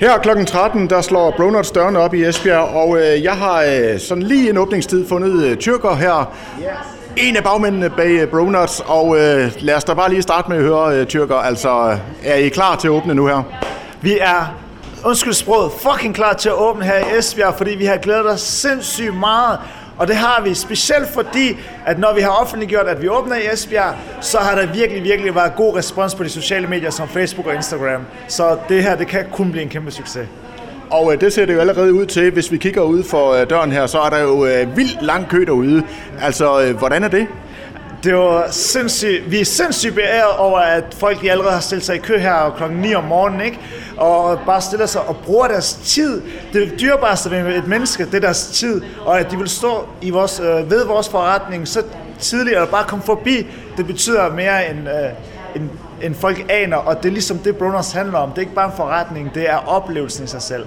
Her kl. 13, der slår Bronuts dørene op i Esbjerg, og øh, jeg har øh, sådan lige en åbningstid fundet øh, tyrker her. En af bagmændene bag øh, Bronuts, og øh, lad os da bare lige starte med at høre øh, tyrker. Altså, øh, er I klar til at åbne nu her? Vi er, undskyld sproget, fucking klar til at åbne her i Esbjerg, fordi vi har glædet os sindssygt meget. Og det har vi specielt fordi, at når vi har offentliggjort, at vi åbner i Esbjerg, så har der virkelig, virkelig været god respons på de sociale medier som Facebook og Instagram. Så det her, det kan kun blive en kæmpe succes. Og øh, det ser det jo allerede ud til. Hvis vi kigger ud for øh, døren her, så er der jo øh, vildt lang kø derude. Altså, øh, hvordan er det? Det var sindssygt, vi er sindssygt beæret over, at folk de allerede har stillet sig i kø her klokken 9 om morgenen, ikke? og bare stiller sig og bruger deres tid. Det dyrebareste ved et menneske, det er deres tid, og at de vil stå i vores, øh, ved vores forretning så tidligt og bare komme forbi, det betyder mere end, øh, end, end folk aner, og det er ligesom det, Bruners handler om. Det er ikke bare en forretning, det er oplevelsen i sig selv.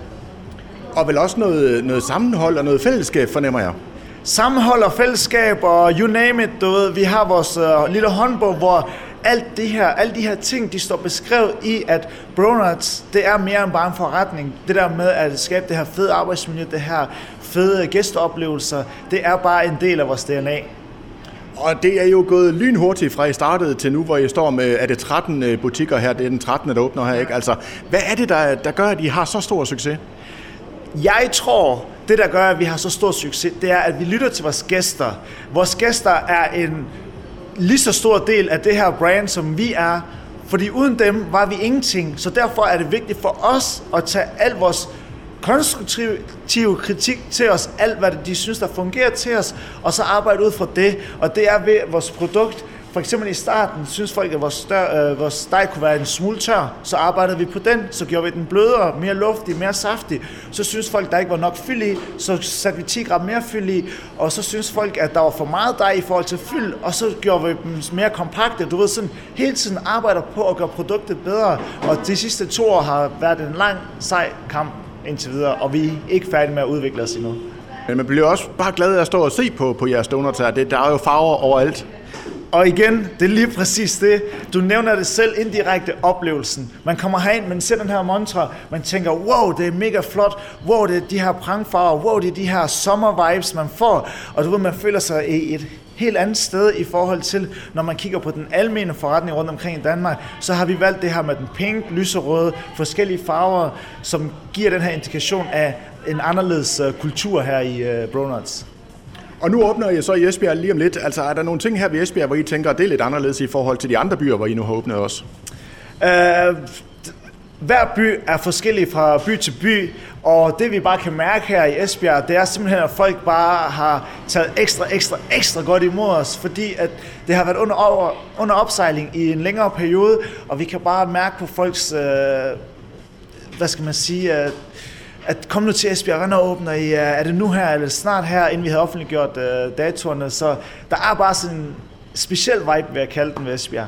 Og vel også noget, noget sammenhold og noget fællesskab, fornemmer jeg. Sammenhold og fællesskab og you name it, du ved. Vi har vores øh, lille håndbog, hvor alt det her, alle de her ting, de står beskrevet i, at Bronuts, det er mere end bare en forretning. Det der med at skabe det her fede arbejdsmiljø, det her fede gæsteoplevelser, det er bare en del af vores DNA. Og det er jo gået lynhurtigt fra I startede til nu, hvor I står med, er det 13 øh, butikker her, det er den 13. der åbner her, ikke? Altså, hvad er det, der, der gør, at I har så stor succes? Jeg tror, det der gør, at vi har så stor succes, det er, at vi lytter til vores gæster. Vores gæster er en lige så stor del af det her brand, som vi er, fordi uden dem var vi ingenting. Så derfor er det vigtigt for os at tage al vores konstruktive kritik til os, alt hvad de synes, der fungerer til os, og så arbejde ud fra det. Og det er ved vores produkt, for eksempel i starten synes folk, at vores, stør, øh, vores steg kunne være en smule tør, så arbejdede vi på den, så gjorde vi den blødere, mere luftig, mere saftig. Så synes folk, der ikke var nok fyld i, så satte vi 10 gram mere fyld i, og så synes folk, at der var for meget dej i forhold til fyld, og så gjorde vi dem mere kompakte. Du ved, sådan hele tiden arbejder på at gøre produktet bedre, og de sidste to år har været en lang, sej kamp indtil videre, og vi er ikke færdige med at udvikle os endnu. Men man bliver også bare glad af at stå og se på, på jeres donuts her. Det, der er jo farver overalt. Og igen, det er lige præcis det. Du nævner det selv indirekte oplevelsen. Man kommer herind, man ser den her mantra, man tænker, wow, det er mega flot, wow, det er de her prangfarver, wow, det er de her sommervibes, man får. Og du ved, man føler sig i et helt andet sted i forhold til, når man kigger på den almene forretning rundt omkring i Danmark, så har vi valgt det her med den pink, lyserøde, forskellige farver, som giver den her indikation af en anderledes øh, kultur her i øh, Bronuts. Og nu åbner I så i Esbjerg lige om lidt. Altså er der nogle ting her ved Esbjerg, hvor I tænker, at det er lidt anderledes i forhold til de andre byer, hvor I nu har åbnet også? Uh, hver by er forskellig fra by til by, og det vi bare kan mærke her i Esbjerg, det er simpelthen, at folk bare har taget ekstra, ekstra, ekstra godt imod os, fordi at det har været under, over, under opsejling i en længere periode, og vi kan bare mærke på folks, uh, hvad skal man sige, uh, at komme nu til Esbjerg, hvornår åbner I? Er det nu her, eller snart her, inden vi havde offentliggjort uh, datorerne? Så der er bare sådan en speciel vibe, vil jeg kalde den ved Esbjerg.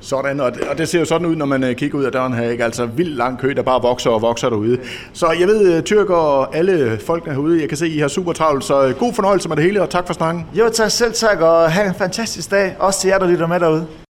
Sådan, og det, og det ser jo sådan ud, når man uh, kigger ud af døren her, ikke? Altså vildt lang kø, der bare vokser og vokser derude. Så jeg ved, uh, Tyrk og alle folkene herude, jeg kan se, I har super travlt, så god fornøjelse med det hele, og tak for snakken. Jo, tak selv tak, og have en fantastisk dag. Også til jer, der lytter med derude.